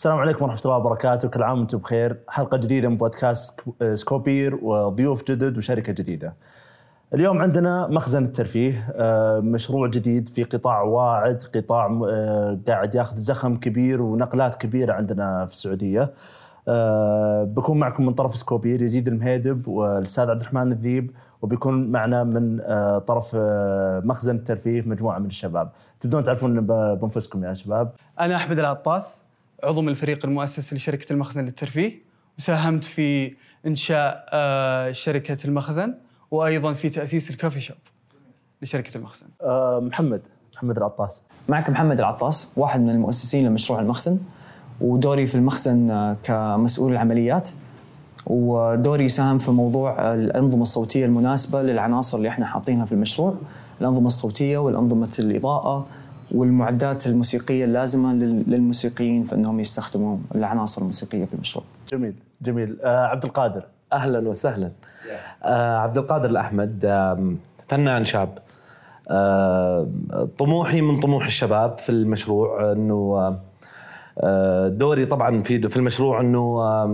السلام عليكم ورحمة الله وبركاته، كل عام وأنتم بخير، حلقة جديدة من بودكاست سكوبير وضيوف جدد وشركة جديدة. اليوم عندنا مخزن الترفيه آه، مشروع جديد في قطاع واعد، قطاع آه، قاعد ياخذ زخم كبير ونقلات كبيرة عندنا في السعودية. آه، بكون معكم من طرف سكوبير يزيد المهيدب والأستاذ عبد الرحمن الذيب وبيكون معنا من طرف مخزن الترفيه مجموعة من الشباب، تبدون تعرفون بأنفسكم يا شباب. أنا أحمد العطاس عضو من الفريق المؤسس لشركة المخزن للترفيه وساهمت في إنشاء آه، شركة المخزن وأيضا في تأسيس الكافي شوب لشركة المخزن. أه محمد محمد العطاس. معك محمد العطاس واحد من المؤسسين لمشروع المخزن ودوري في المخزن آه، كمسؤول العمليات ودوري يساهم في موضوع الأنظمة الصوتية المناسبة للعناصر اللي إحنا حاطينها في المشروع الأنظمة الصوتية والأنظمة الإضاءة والمعدات الموسيقية اللازمة للموسيقيين في إنهم يستخدموا العناصر الموسيقية في المشروع. جميل جميل آه عبد القادر أهلا وسهلا. آه عبد القادر الأحمد آه فنان شاب. آه طموحي من طموح الشباب في المشروع إنه آه دوري طبعا في في المشروع إنه آه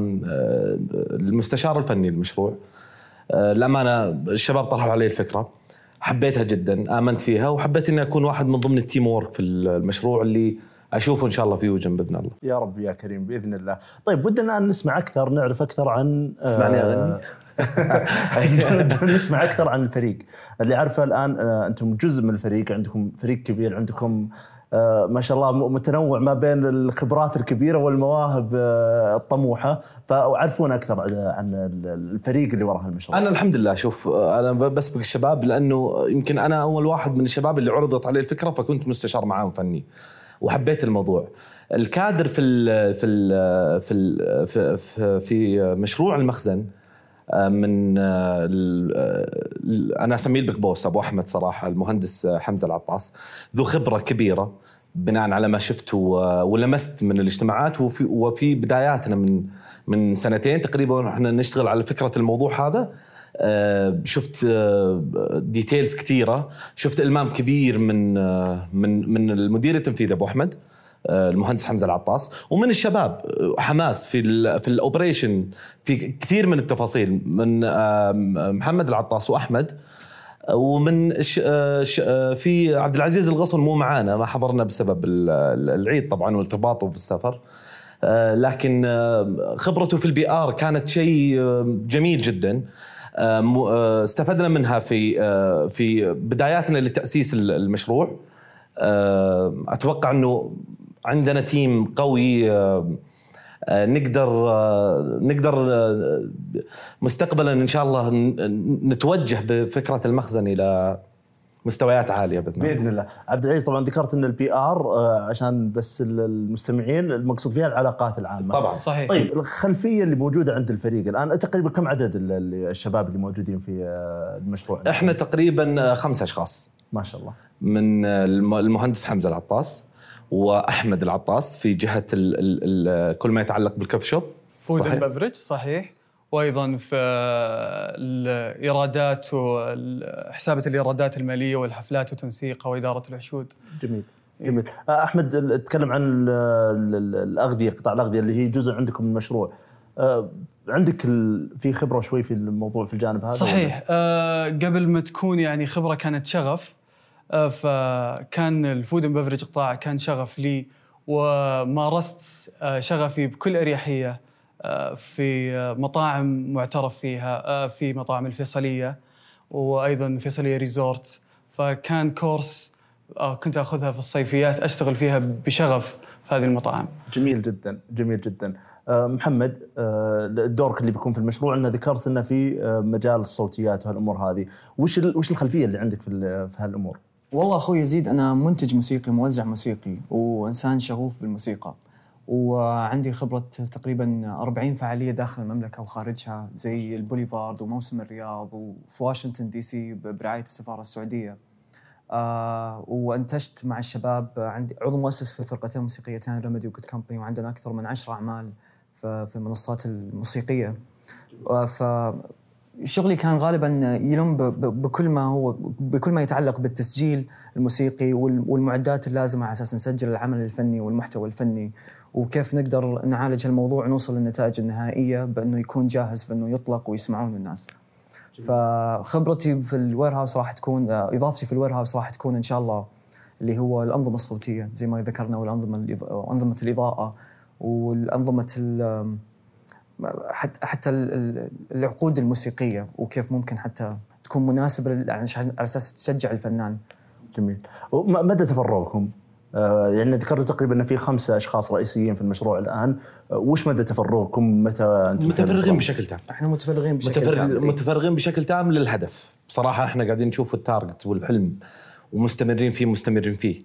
المستشار الفني للمشروع. آه الامانه الشباب طرحوا علي الفكرة. حبيتها جدا آمنت فيها وحبيت إني أكون واحد من ضمن ال teamwork في المشروع اللي أشوفه إن شاء الله فيه بإذن الله. يا رب يا كريم بإذن الله. طيب ودنا نسمع أكثر نعرف أكثر عن اسمعني اغني نسمع أكثر عن الفريق. اللي عارفه الآن آه، أنتم جزء من الفريق عندكم فريق كبير عندكم آه، ما شاء الله متنوع ما بين الخبرات الكبيرة والمواهب آه، الطموحة فعرفونا أكثر عن الفريق اللي وراء المشروع. أنا الحمد لله شوف أنا بسبق الشباب لأنه يمكن أنا أول واحد من الشباب اللي عرضت عليه الفكرة فكنت مستشار معاهم فني وحبيت الموضوع. الكادر في ال في ال في ال في, في مشروع المخزن آه، من أنا أسميه البيك بوس أبو أحمد صراحة المهندس حمزة العطاس. ذو خبرة كبيرة بناء على ما شفت ولمست من الاجتماعات وفي وفي بداياتنا من من سنتين تقريبا إحنا نشتغل على فكرة الموضوع هذا. آه، شفت details آه، كثيرة. شفت إلمام كبير من من من المدير التنفيذي أبو أحمد. المهندس حمزة العطاس. ومن الشباب حماس في ال في ال operation في كثير من التفاصيل من محمد العطاس وأحمد. ومن آه، آه، في عبد العزيز الغصن مو معانا ما حضرنا بسبب العيد طبعا وارتباطه بالسفر آه، لكن خبرته في ال PR كانت شيء جميل جدا. استفدنا منها في في بداياتنا لتأسيس المشروع. أتوقع إنه عندنا team قوي آه، نقدر آه، نقدر آه، مستقبلا إن شاء الله نتوجه بفكرة المخزن إلى مستويات عالية بإذن الله. بإذن الله. عبد العزيز طبعا ذكرت إن ال PR عشان بس المستمعين المقصود فيها العلاقات العامة. طبعا. صحيح. طيب الخلفية اللي موجودة عند الفريق الآن تقريبا كم عدد الشباب اللي موجودين في المشروع؟ إحنا تقريبا خمسة أشخاص. ما شاء الله. من المهندس حمزة العطاس وأحمد العطاس في جهة ال ال ال كل ما يتعلق بال coffee shop. food and beverage صحيح. وأيضا في الإيرادات وحسابه الإيرادات المالية والحفلات وتنسيقها وإدارة الحشود جميل جميل. أحمد تكلم عن الأغذية قطاع الأغذية اللي هي جزء عندكم من المشروع. أه، عندك في خبرة شوي في الموضوع في الجانب هذا صحيح. أه قبل ما تكون يعني خبرة كانت شغف آه، فكان ال food and beverage قطاع كان شغف لي ومارست آه، شغفي بكل أريحية آه، في مطاعم معترف فيها في مطاعم الفيصلية وأيضا فيصلية resort فكان كورس كنت أخذها في الصيفيات أشتغل فيها بشغف في هذه المطاعم. جميل جدا جميل جدا. محمد دورك اللي بيكون في المشروع انه ذكرت إنه في مجال الصوتيات وهالأمور هذه، وش وش الخلفية اللي عندك في في هالأمور؟ والله أخوي يزيد أنا منتج موسيقي موزع موسيقي وإنسان شغوف بالموسيقى وعندي خبرة تقريبا 40 فعالية داخل المملكة وخارجها زي البوليفارد وموسم الرياض وفي واشنطن دي سي برعاية السفارة السعودية. آه وأنتجت مع الشباب عندي عضو مؤسس في الفرقتين الموسيقيتين ريميدي وجود كومباني وعندنا أكثر من عشر أعمال في المنصات الموسيقية. آه ف شغلي كان غالبا يلم بكل ما هو بكل ما يتعلق بالتسجيل الموسيقي وال- والمعدات اللازمة على أساس نسجل العمل الفني والمحتوى الفني وكيف نقدر نعالج هالموضوع ونوصل للنتائج النهائية بأنه يكون جاهز بأنه يطلق ويسمعونه الناس. فخبرتي في ال warehouse راح تكون آه، إضافتي في ال warehouse راح تكون إن شاء الله اللي هو الأنظمة الصوتية زي ما ذكرنا والأنظمة وانظمه الإضاءة والأنظمة ال- حتى حتى ال- ال- العقود الموسيقية وكيف ممكن حتى تكون مناسبة على أساس تشجع الفنان. جميل. مدى تفرغكم؟ آه، يعني ذكرتوا تقريبا إن في خمسة أشخاص رئيسيين في المشروع الآن، آه، وش مدى تفرغكم؟ متى أنتم متفرغين بشكل تام. إحنا متفرغين بشكل متفرغ كامل. متفرغين بشكل تام للهدف. بصراحة إحنا قاعدين نشوف التارجت والحلم ومستمرين فيه مستمرين فيه.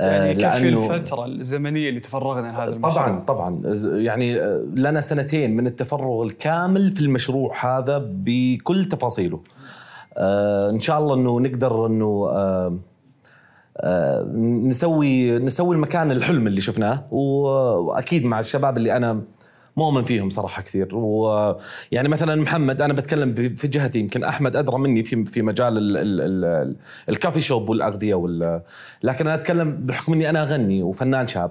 يعني آه، يكفي لأنه- الفترة الزمنية اللي تفرغنا لهذا المشروع. طبعا طبعا. يعني آه، لنا سنتين من التفرغ الكامل في المشروع هذا بكل تفاصيله. آه، إن شاء الله إنه نقدر إنه آه، آه، نسوي نسوي المكان الحلم اللي شفناه وأكيد مع الشباب اللي أنا مؤمن فيهم صراحة كثير. ويعني مثلا محمد أنا بتكلم في جهتي يمكن أحمد أدرى مني في في مجال ال ال ال الكافي شوب والأغذية وال لكن أنا أتكلم بحكم إني أنا أغني وفنان شاب.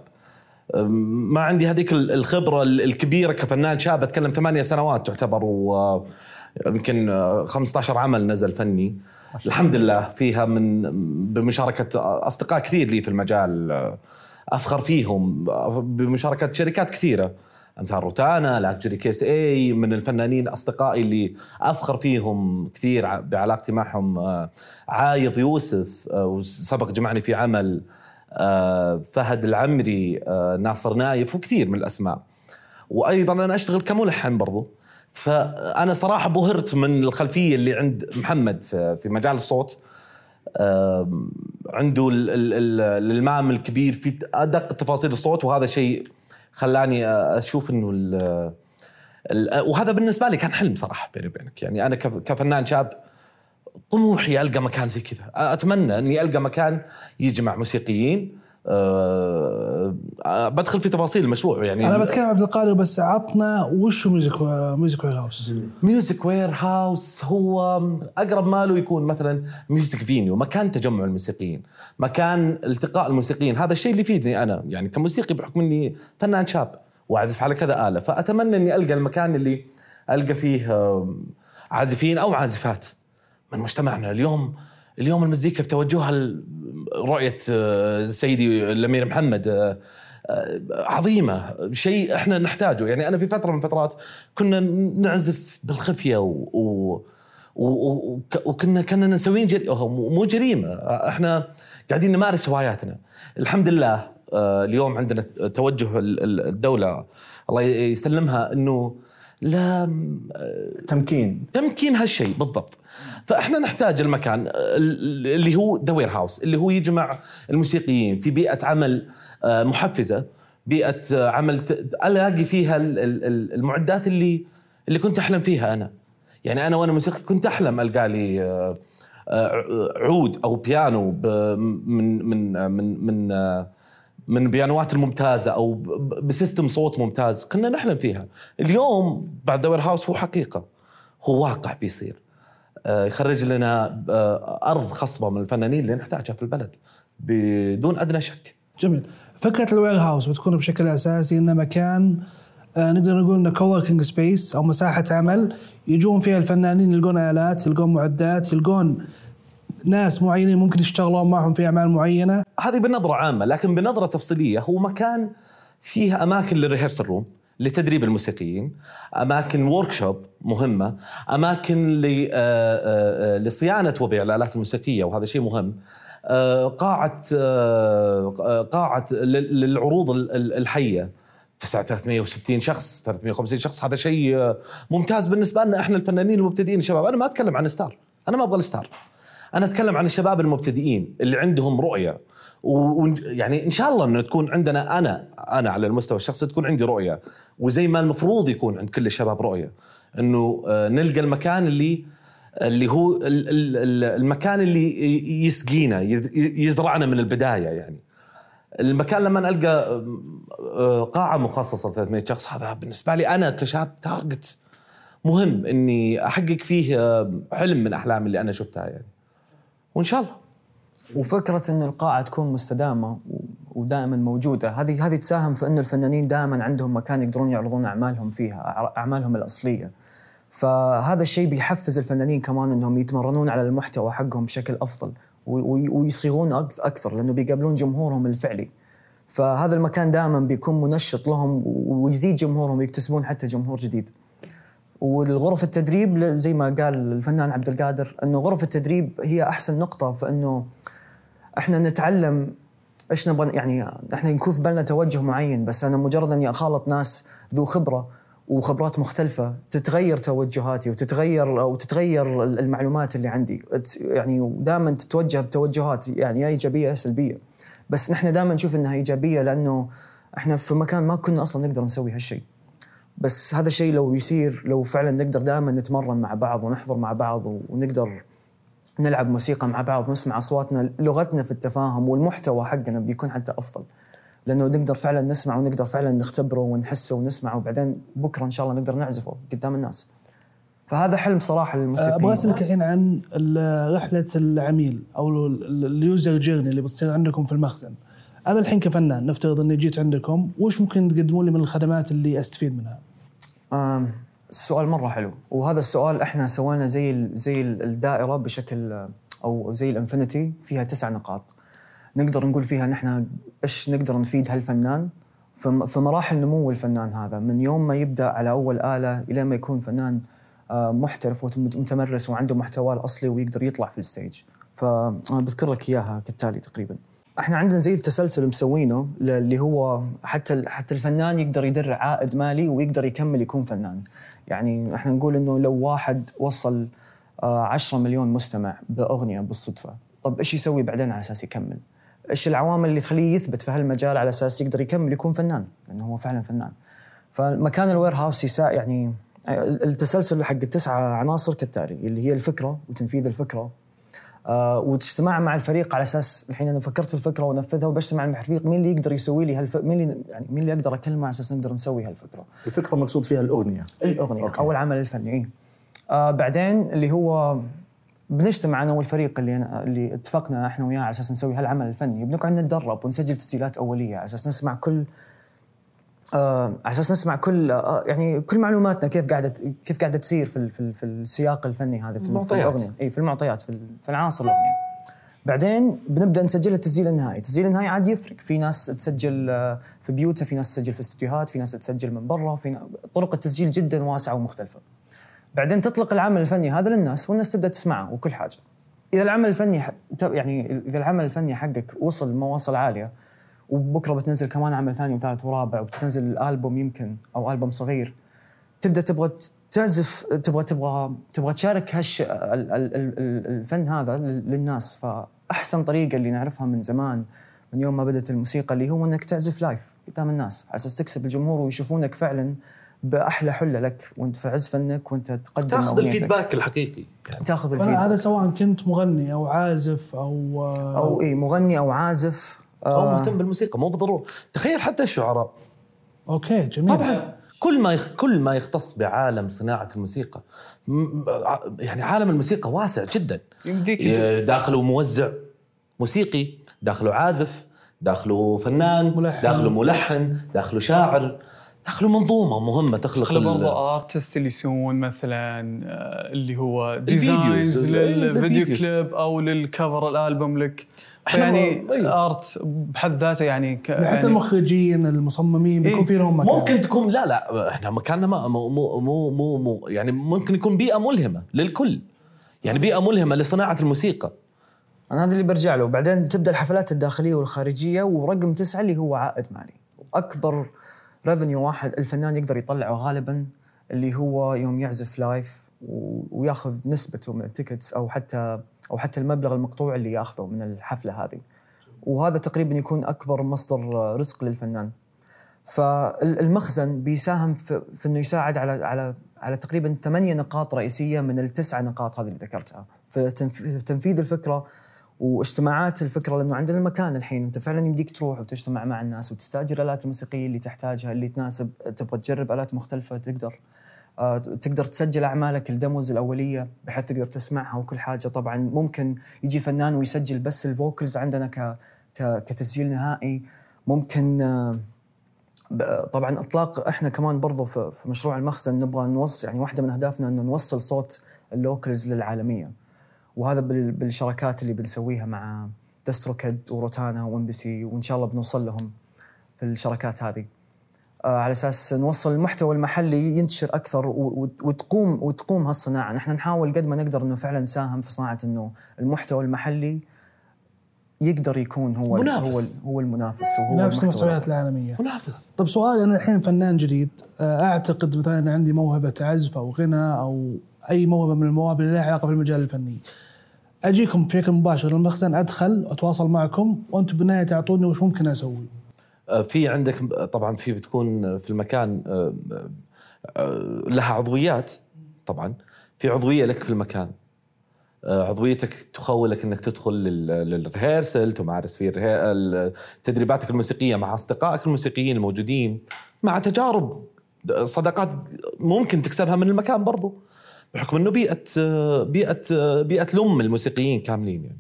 ما عندي هذيك ال- الخبرة ال- الكبيرة كفنان شاب. أتكلم ثمانية سنوات تعتبر و يمكن 15 عمل نزل فني. الحمد لله فيها من بمشاركة أصدقاء كثير لي في المجال. أفخر فيهم بمشاركة شركات كثيرة. امثال روتانا لاكجري كيس اي من الفنانين أصدقائي اللي أفخر فيهم كثير بعلاقتي معهم آه، عايض يوسف آه، وسبق جمعني في عمل آه، فهد العمري ناصر نايف وكثير من الأسماء. وأيضا أنا أشتغل كملحن برضو. فأنا صراحة بهرت من الخلفية اللي عند محمد في مجال الصوت. عنده ال- ال- ال- الالمام الكبير في أدق تفاصيل الصوت وهذا شيء خلاني أشوف إنه وهذا بالنسبة لي كان حلم صراحة بيني وبينك. يعني أنا كف- كفنان شاب طموحي القى مكان زي كذا. أتمنى إني ألقى مكان يجمع موسيقيين أه بدخل في تفاصيل المشروع يعني أنا بتكلم عبد القادر بس عطنا وش music music warehouse music warehouse هو أقرب ماله يكون مثلا music venue مكان تجمع الموسيقيين مكان التقاء الموسيقيين. هذا الشيء اللي يفيدني أنا يعني كموسيقي بحكم إني فنان شاب وأعزف على كذا آلة فأتمنى إني ألقى المكان اللي ألقى فيه عازفين أو عازفات من مجتمعنا اليوم. اليوم المزيكا في توجهها رؤية آه، سيدي الأمير محمد آه، آه، عظيمة شيء إحنا نحتاجه. يعني أنا في فترة من الفترات كنا نعزف بالخفية و, و و- و- وك- وكنا كنا نسوين جري... مو جريمة. إحنا قاعدين نمارس هواياتنا. الحمد لله اليوم عندنا توجه ال- ال- الدولة الله يسلمها إنه لا تمكين. تمكين هالشيء بالضبط. فإحنا نحتاج المكان ال- اللي هو ذا وير هاوس اللي هو يجمع الموسيقيين في بيئة عمل آه، محفزة بيئة آه، عمل ألاقي فيها ال- ال- ال- المعدات اللي اللي كنت أحلم فيها أنا. يعني أنا وأنا موسيقي كنت أحلم ألقى لي آه، عود أو بيانو من من من من من بيانوات الممتازة أو بسيستم صوت ممتاز كنا نحلم فيها. اليوم بعد دور هاوس هو حقيقة هو واقع بيصير. آه، يخرج لنا آه، أرض خصبة من الفنانين اللي نحتاجها في البلد بدون أدنى شك. جميل. فكرة ال warehouse بتكون بشكل أساسي إنه مكان آه نقدر نقول إنه coworking space أو مساحة عمل يجون فيها الفنانين يلقون آلات يلقون معدات يلقون ناس معينين ممكن يشتغلون معهم في أعمال معينة. هذه بنظرة عامة لكن بنظرة تفصيلية هو مكان فيه أماكن لل rehearsal room لتدريب الموسيقيين أماكن workshop مهمة أماكن آه، آه، آه، لصيانة وبيع الآلات الموسيقية وهذا شيء مهم. قاعة قاعة لل- للعروض ال- ال- الحية 360 شخص 350 شخص هذا شيء ممتاز بالنسبة لنا إحنا الفنانين المبتدئين الشباب. أنا ما أتكلم عن ستار أنا ما أبغى الستار أنا أتكلم عن الشباب المبتدئين اللي عندهم رؤية. ويعني إن شاء الله إنه تكون عندنا أنا أنا على المستوى الشخصي تكون عندي رؤية. وزي ما المفروض يكون عند كل الشباب رؤية. إنه آه، نلقى المكان اللي اللي هو ال- ال- ال- المكان اللي يسقينا يز- يزرعنا من البداية يعني. المكان لما ألقى آه، قاعة مخصصة ل 300 شخص هذا بالنسبة لي أنا كشاب تارجت مهم إني أحقق فيه آه، حلم من أحلامي اللي أنا شفتها يعني. وإن شاء الله. وفكرة انه القاعة تكون مستدامة ودائما موجودة هذه هذه تساهم في انه الفنانين دائما عندهم مكان يقدرون يعرضون أعمالهم فيها أعمالهم الأصلية. فهذا الشيء بيحفز الفنانين كمان إنهم يتمرنون على المحتوى حقهم بشكل أفضل ويصيغون أكثر لأنه بيقابلون جمهورهم الفعلي. فهذا المكان دائما بيكون منشط لهم ويزيد جمهورهم ويكتسبون حتى جمهور جديد. والغرف التدريب زي ما قال الفنان عبد القادر إنه غرف التدريب هي أحسن نقطة في إنه إحنا نتعلم إيش نبغى يعني إحنا يكون في بالنا توجه معين بس أنا مجرد إني أخالط ناس ذو خبرة وخبرات مختلفة تتغير توجهاتي وتتغير أو تتغير المعلومات اللي عندي. يعني دائما تتوجه بتوجهات يعني يا إيجابية يا سلبية. بس نحن دائما نشوف إنها إيجابية لأنه إحنا في مكان ما كنا أصلا نقدر نسوي هالشيء. بس هذا الشيء لو يصير لو فعلا نقدر دائما نتمرن مع بعض ونحضر مع بعض ونقدر نلعب موسيقى مع بعض نسمع أصواتنا لغتنا في التفاهم والمحتوى حقنا بيكون حتى أفضل لأنه نقدر فعلا نسمع ونقدر فعلا نختبره ونحسه ونسمعه وبعدين بكرة إن شاء الله نقدر نعزفه قدام الناس فهذا حلم صراحة للموسيقيين أبغى أسألك الحين عن رحلة العميل أو ال- ال- ال user journey اللي بتصير عندكم في المخزن. أنا الحين كفنان نفترض إني جيت عندكم، وش ممكن تقدمون لي من الخدمات اللي أستفيد منها؟ السؤال مرة حلو. وهذا السؤال إحنا سوينا زي زي ال- الدائرة بشكل أو زي ال infinity فيها تسع نقاط. نقدر نقول فيها نحن إيش نقدر نفيد هالفنان في مراحل نمو الفنان هذا. من يوم ما يبدأ على أول آلة إلى ما يكون فنان محترف ومتمرس وعنده محتواه الأصلي ويقدر يطلع في الستيج. فانا بذكر لك إياها كالتالي تقريبا. إحنا عندنا زي التسلسل مسوينه اللي هو حتى حتى الفنان يقدر يدر عائد مالي ويقدر يكمل يكون فنان. يعني إحنا نقول إنه لو واحد وصل آه، 10 مليون مستمع بأغنية بالصدفة طب إيش يسوي بعدين على أساس يكمل؟ إيش العوامل اللي تخليه يثبت في هالمجال على أساس يقدر يكمل يكون فنان؟ لأنه هو فعلا فنان. فمكان الوير هاوس يسا يعني التسلسل حق التسعة عناصر كالتالي اللي هي الفكرة وتنفيذ الفكرة آه واجتماع مع الفريق على أساس الحين أنا فكرت في الفكرة ونفذها وبجتمع مع الفريق مين اللي يقدر يسوي لي هالف... مين اللي يعني مين اللي أقدر أكلمه على أساس نقدر نسوي هالفكرة الفكرة مقصود فيها الأغنية الأغنية أوكي. أو العمل الفني. آه بعدين اللي هو بنجتمع أنا والفريق اللي أنا اللي اتفقنا إحنا وياه على أساس نسوي هالعمل الفني بنقعد نتدرب ونسجل تسجيلات أولية على أساس نسمع كل على أساس نسمع كل آه يعني كل معلوماتنا كيف قاعدة كيف قاعدة تصير في في, في السياق الفني هذا في, في المعطيات. الأغنية إي في المعطيات في, في العناصر الأغنية بعدين بنبدأ نسجل التسجيل النهائي، التسجيل النهائي عاد يفرق، في ناس تسجل آه، في بيوتها، في ناس تسجل في استديوهات، في ناس تسجل من برا، في طرق التسجيل جدا واسعة ومختلفة. بعدين تطلق العمل الفني هذا للناس والناس تبدأ تسمعه وكل حاجة. إذا العمل الفني يعني إذا العمل الفني حقك وصل مواصل عالية وبكرة بتنزل كمان عمل ثاني وثالث ورابع وبتنزل الالبوم يمكن أو ألبوم صغير. تبدأ تبغى تعزف تبغى تبغى تبغى تشارك هالش ال- ال- ال- ال- الفن هذا لل- للناس. فأحسن طريقة اللي نعرفها من زمان من يوم ما بدأت الموسيقى اللي هو إنك تعزف لايف قدام الناس على أساس تكسب الجمهور ويشوفونك فعلا بأحلى حلة لك وأنت في عز فنك وأنت تقدم تأخذ. ال feedback الحقيقي يعني. تأخذ ال feedback. هذا سواء كنت مغني أو عازف أو أو اي مغني أو عازف. أو آه، مهتم بالموسيقى مو بالضرورة. تخيل حتى الشعراء. okay جميل. طبعا كل ما يخ... كل ما يختص بعالم صناعة الموسيقى م- يعني عالم الموسيقى واسع جدا. يمديك داخله موزع موسيقي داخله عازف داخله فنان ملحن. داخله ملحن داخله شاعر داخله منظومة مهمة تخلق داخل ال- برضه artist اللي يسوون مثلا آه، اللي هو designs للفيديو. كليب أو لل cover الألبوم لك. يعني. art بحد ذاته يعني ك- حتى يعني المخرجين المصممين بيكون إيه. في لهم مكان. ممكن تكون لا لا إحنا مكاننا ما مو مو مو, مو, مو يعني ممكن يكون بيئة ملهمة للكل. يعني بيئة ملهمة لصناعة الموسيقى. أنا هذا اللي برجع له. بعدين تبدأ الحفلات الداخلية والخارجية ورقم تسعة اللي هو عائد مالي. اكبر revenue واحد الفنان يقدر يطلعه غالبا اللي هو يوم يعزف live وياخذ نسبته من ال tickets أو حتى أو حتى المبلغ المقطوع اللي ياخذه من الحفلة هذه. وهذا تقريبا يكون أكبر مصدر رزق للفنان. فالمخزن بيساهم في, في إنه يساعد على على على تقريبا ثمانية نقاط رئيسية من التسع نقاط هذه اللي ذكرتها. في تنف- في تنفيذ الفكرة واجتماعات الفكرة لأنه عندنا المكان الحين. أنت فعلا يمديك تروح وتجتمع مع الناس وتستأجر الآلات الموسيقية اللي تحتاجها اللي تناسب تبغى تجرب آلات مختلفة تقدر. تقدر تسجل أعمالك ال demos الأولية بحيث تقدر تسمعها وكل حاجة. طبعا ممكن يجي فنان ويسجل بس ال vocals عندنا ك كتسجيل نهائي. ممكن آه، طبعا إطلاق إحنا كمان برضو في مشروع المخزن نبغى نوصل يعني واحدة من أهدافنا إنه نوصل صوت ال locals للعالمية. وهذا بال- بالشراكات اللي بنسويها مع دستروكد وروتانا و MBC وإن شاء الله بنوصل لهم في الشراكات هذه. آه، على أساس نوصل المحتوى المحلي ينتشر أكثر وتقوم وتقوم هالصناعة، نحن نحاول قد ما نقدر إنه فعلا نساهم في صناعة إنه المحتوى المحلي يقدر يكون هو منافس. هو هو المنافس وهو المحتوى المستويات العالمية منافس طب سؤالي أنا الحين فنان جديد آه، أعتقد مثلا أن عندي موهبة عزف أو غنى أو أي موهبة من المواهب اللي لها علاقة بالمجال الفني. أجيكم بشكل مباشر للمخزن أدخل أتواصل معكم وأنتم بالنهاية تعطوني وش ممكن أسوي. آه، في عندك طبعا في بتكون في المكان آه، آه، لها عضويات طبعا. في عضوية لك في المكان. آه، عضويتك تخولك إنك تدخل لل- للريهرسل تمارس في تدريباتك الموسيقية مع أصدقائك الموسيقيين الموجودين مع تجارب صداقات ممكن تكسبها من المكان برضو. بحكم إنه بيئة آه، بيئة آه، بيئة لم الموسيقيين كاملين يعني.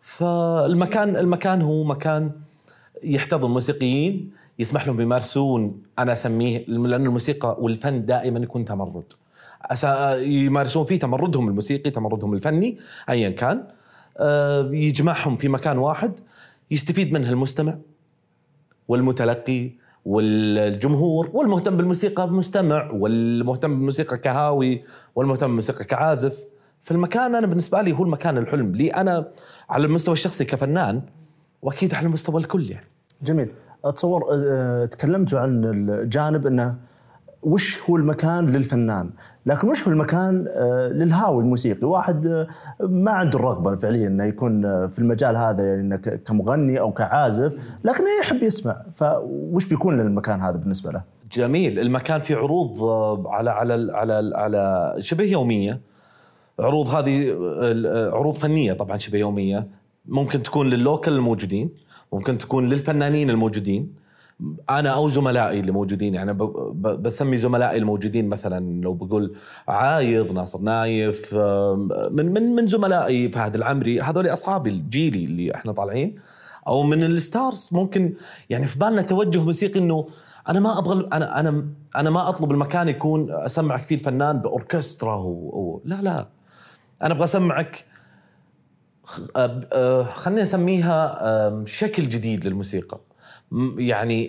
فالمكان المكان هو مكان يحتضن موسيقيين يسمح لهم يمارسون أنا أسميه لأن الموسيقى والفن دائما يكون تمرد. يمارسون فيه تمردهم الموسيقي تمردهم الفني ايا كان. آه، يجمعهم في مكان واحد يستفيد منها المستمع والمتلقي والجمهور والمهتم بالموسيقى مستمع والمهتم بالموسيقى كهاوي والمهتم بالموسيقى كعازف. فالمكان أنا بالنسبة لي هو المكان الحلم. لي أنا على المستوى الشخصي كفنان وأكيد على المستوى الكل يعني. جميل. أتصور آه، تكلمتوا عن الجانب إنه وش هو المكان للفنان. لكن وش هو المكان آه، للهاوي الموسيقي؟ واحد آه، ما عنده الرغبة فعليا إنه يكون في المجال هذا يعني كمغني أو كعازف لكنه يحب يسمع. فوش بيكون المكان هذا بالنسبة له؟ جميل. المكان فيه عروض على على على على شبه يومية. عروض هذه عروض فنية طبعا شبه يومية. ممكن تكون للوكل الموجودين. ممكن تكون للفنانين الموجودين أنا أو زملائي اللي موجودين يعني بسمي زملائي الموجودين مثلا لو بقول عايض ناصر نايف من من من زملائي فهد العمري هذول أصحابي الجيلي اللي إحنا طالعين أو من ال stars ممكن يعني في بالنا توجه موسيقي إنه أنا ما أبغى أنا أنا أنا ما أطلب المكان يكون أسمعك فيه الفنان بأوركسترا. و... لا لا أنا أبغى أسمعك خ- خليني اسميها آم، شكل جديد للموسيقى. يعني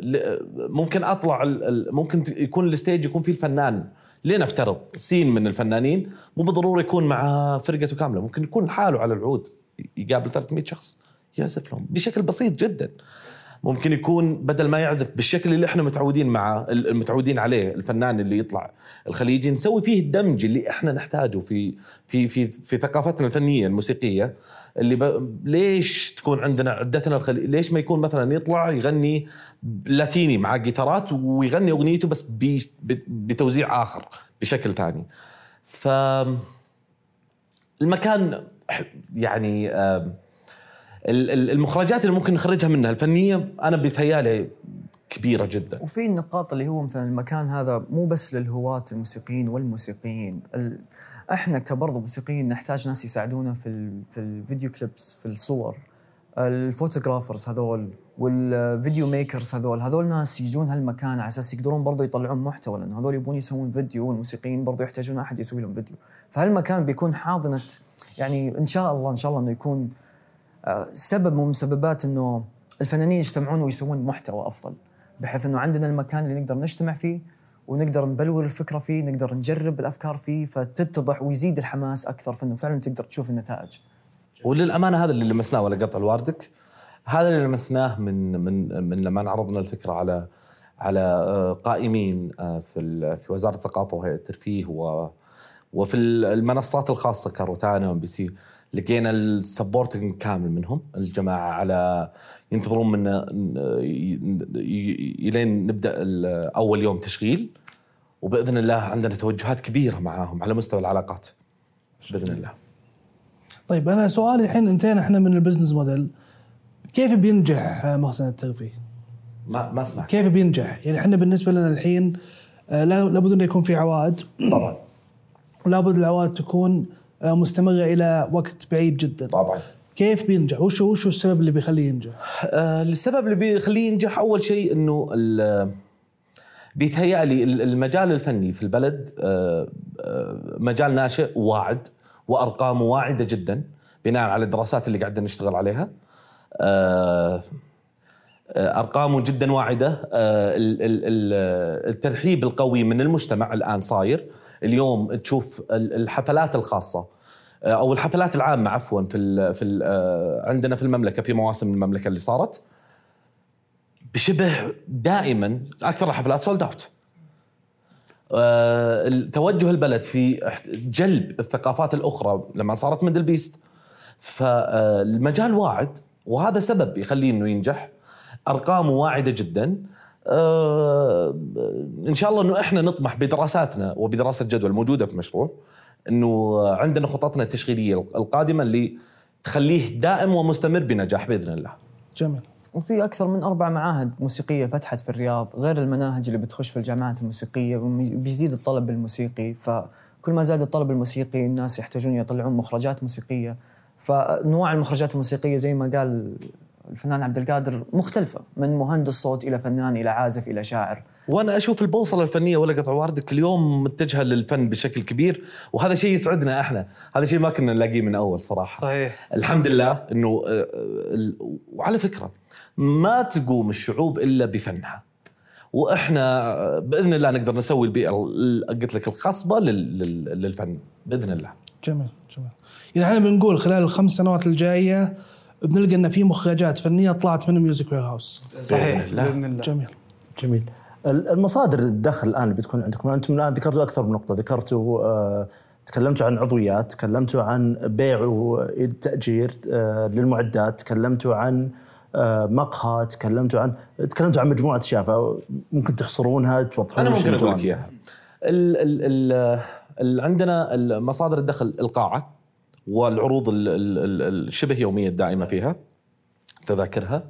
ل- ممكن أطلع ممكن يكون ال stage يكون فيه الفنان. لنفترض سين من الفنانين. مو بالضرورة يكون مع فرقته كاملة. ممكن يكون لحاله على العود. يقابل 300 شخص. يعزف لهم. بشكل بسيط جدا. ممكن يكون بدل ما يعزف بالشكل اللي إحنا متعودين معه المتعودين عليه الفنان اللي يطلع الخليجي نسوي فيه الدمج اللي إحنا نحتاجه في في في في ثقافتنا الفنية الموسيقية اللي ب... ليش تكون عندنا عدتنا الخليج ليش ما يكون مثلا يطلع يغني لاتيني مع جيتارات ويغني أغنيته بس. بتوزيع آخر بشكل ثاني ف المكان يعني ال- المخرجات اللي ممكن نخرجها منها الفنية أنا بيتهيالي كبيرة جدا. وفي النقاط اللي هو مثلا المكان هذا مو بس للهواة الموسيقيين والموسيقيين ال... إحنا كبرضو موسيقيين نحتاج ناس يساعدونا في ال... في ال video clips في الصور. ال photographers هذول وال video makers هذول هذول ناس يجون هالمكان على أساس يقدرون برضو يطلعون محتوى لأنه هذول يبون يسوون فيديو والموسيقيين برضو يحتاجون أحد يسوي لهم فيديو. فهالمكان بيكون حاضنة يعني إن شاء الله إن شاء الله إنه يكون سبب من مسببات إنه الفنانين يجتمعون ويسوون محتوى أفضل بحيث إنه عندنا المكان اللي نقدر نجتمع فيه ونقدر نبلور الفكرة فيه نقدر نجرب الأفكار فيه فتتضح ويزيد الحماس أكثر فانه فعلا تقدر تشوف النتائج. وللأمانة هذا اللي لمسناه ولا قطع لواردك؟ هذا اللي لمسناه من من من لما عرضنا الفكرة على على آه، قائمين آه، في في وزارة الثقافة وهيئة الترفيه و وفي ال- المنصات الخاصة كروتانا و MBC. لقينا ال supporting كامل منهم. الجماعة على ينتظرون منا إلين نبدأ أول يوم تشغيل. وبإذن الله عندنا توجهات كبيرة معاهم على مستوى العلاقات. بإذن الله. طيب أنا سؤالي الحين انتهينا إحنا من البزنس موديل. كيف بينجح مخزن الترفيه؟ ما ما اسمع كيف بينجح؟ يعني إحنا بالنسبة لنا الحين آه، لا- لابد انه يكون في عوائد. طبعا. ولابد العوائد تكون مستمرة إلى وقت بعيد جدا طبعا كيف بينجح؟ وش وش السبب اللي بيخليه ينجح؟ آه، السبب اللي بيخليه ينجح أول شيء إنه ال- بيتهيألي ال- المجال الفني في البلد آه، آه، مجال ناشئ واعد وارقامه واعدة جدا بناء على الدراسات اللي قاعدين نشتغل عليها. آه، آه، ارقامه جدا واعدة آه، ال- ال- ال- الترحيب القوي من المجتمع الآن صاير اليوم تشوف ال- الحفلات الخاصة آه، أو الحفلات العامة عفوا في ال في ال آه، عندنا في المملكة في مواسم المملكة اللي صارت. وشبه دائما أكثر الحفلات sold out توجه البلد في جلب الثقافات الأخرى لما صارت مدل بيست فالمجال واعد وهذا سبب يخليه إنه ينجح. أرقامه واعدة جدا. آه، إن شاء الله إنه إحنا نطمح بدراساتنا وبدراسة جدوى الموجوده في المشروع إنه عندنا خططنا التشغيلية القادمة اللي تخليه دائم ومستمر بنجاح بإذن الله. جميل. وفي أكثر من أربع معاهد موسيقية فتحت في الرياض غير المناهج اللي بتخش في الجامعات الموسيقية بيزيد الطلب الموسيقي. فكل ما زاد الطلب الموسيقي الناس يحتاجون يطلعون مخرجات موسيقية. فانواع المخرجات الموسيقية زي ما قال الفنان عبد القادر مختلفة من مهندس صوت إلى فنان إلى عازف إلى شاعر. وأنا أشوف البوصلة الفنية ولا قطع لواردك اليوم متجهة للفن بشكل كبير وهذا شيء يسعدنا إحنا. هذا شيء ما كنا نلاقيه من أول صراحة. صحيح. الحمد لله إنه آه، آه، ال- وعلى فكرة ما تقوم الشعوب إلا بفنها. وإحنا آه، بإذن الله نقدر نسوي البيئة ال- قلت لك الخصبه لل- لل- للفن بإذن الله. جميل جميل. يعني إحنا بنقول خلال الخمس سنوات الجاية بنلقى إن في مخرجات فنية طلعت من Music Warehouse صحيح. بإذن الله. جميل. جميل. ال- المصادر الدخل الآن اللي بتكون عندكم أنتم الآن ذكرتوا أكثر من نقطة. ذكرتوا آه تكلمتوا عن عضويات تكلمتوا عن بيع والتاجير آه للمعدات تكلمتوا عن آه مقهى تكلمتوا عن تكلمتوا عن مجموعة أشياء فممكن تحصرونها توضحون أنا ممكن أقول. لك إياها. ال ال ال ال عندنا مصادر الدخل القاعة. والعروض ال- ال- ال- الشبه يومية الدائمه فيها. تذاكرها.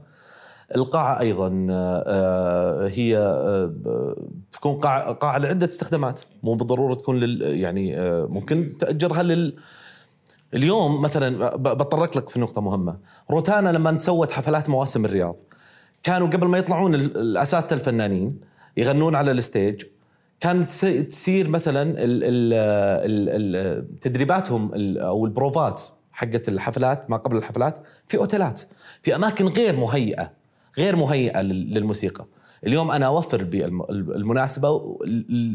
القاعة أيضا آه، هي آه، تكون قاعة قاعة لعدة استخدامات. مو بالضرورة تكون لل يعني آه، ممكن تأجرها لل اليوم مثلا بتطرق لك في نقطة مهمة. روتانا لما سوت حفلات مواسم الرياض كانوا قبل ما يطلعون ال- الأساتذة الفنانين يغنون على ال stage كانت تصير مثلا تدريباتهم أو البروفات حقت الحفلات ما قبل الحفلات في أوتيلات في أماكن غير مهيئة غير مهيئة لل- للموسيقى. اليوم أنا أوفر بالم- المناسبة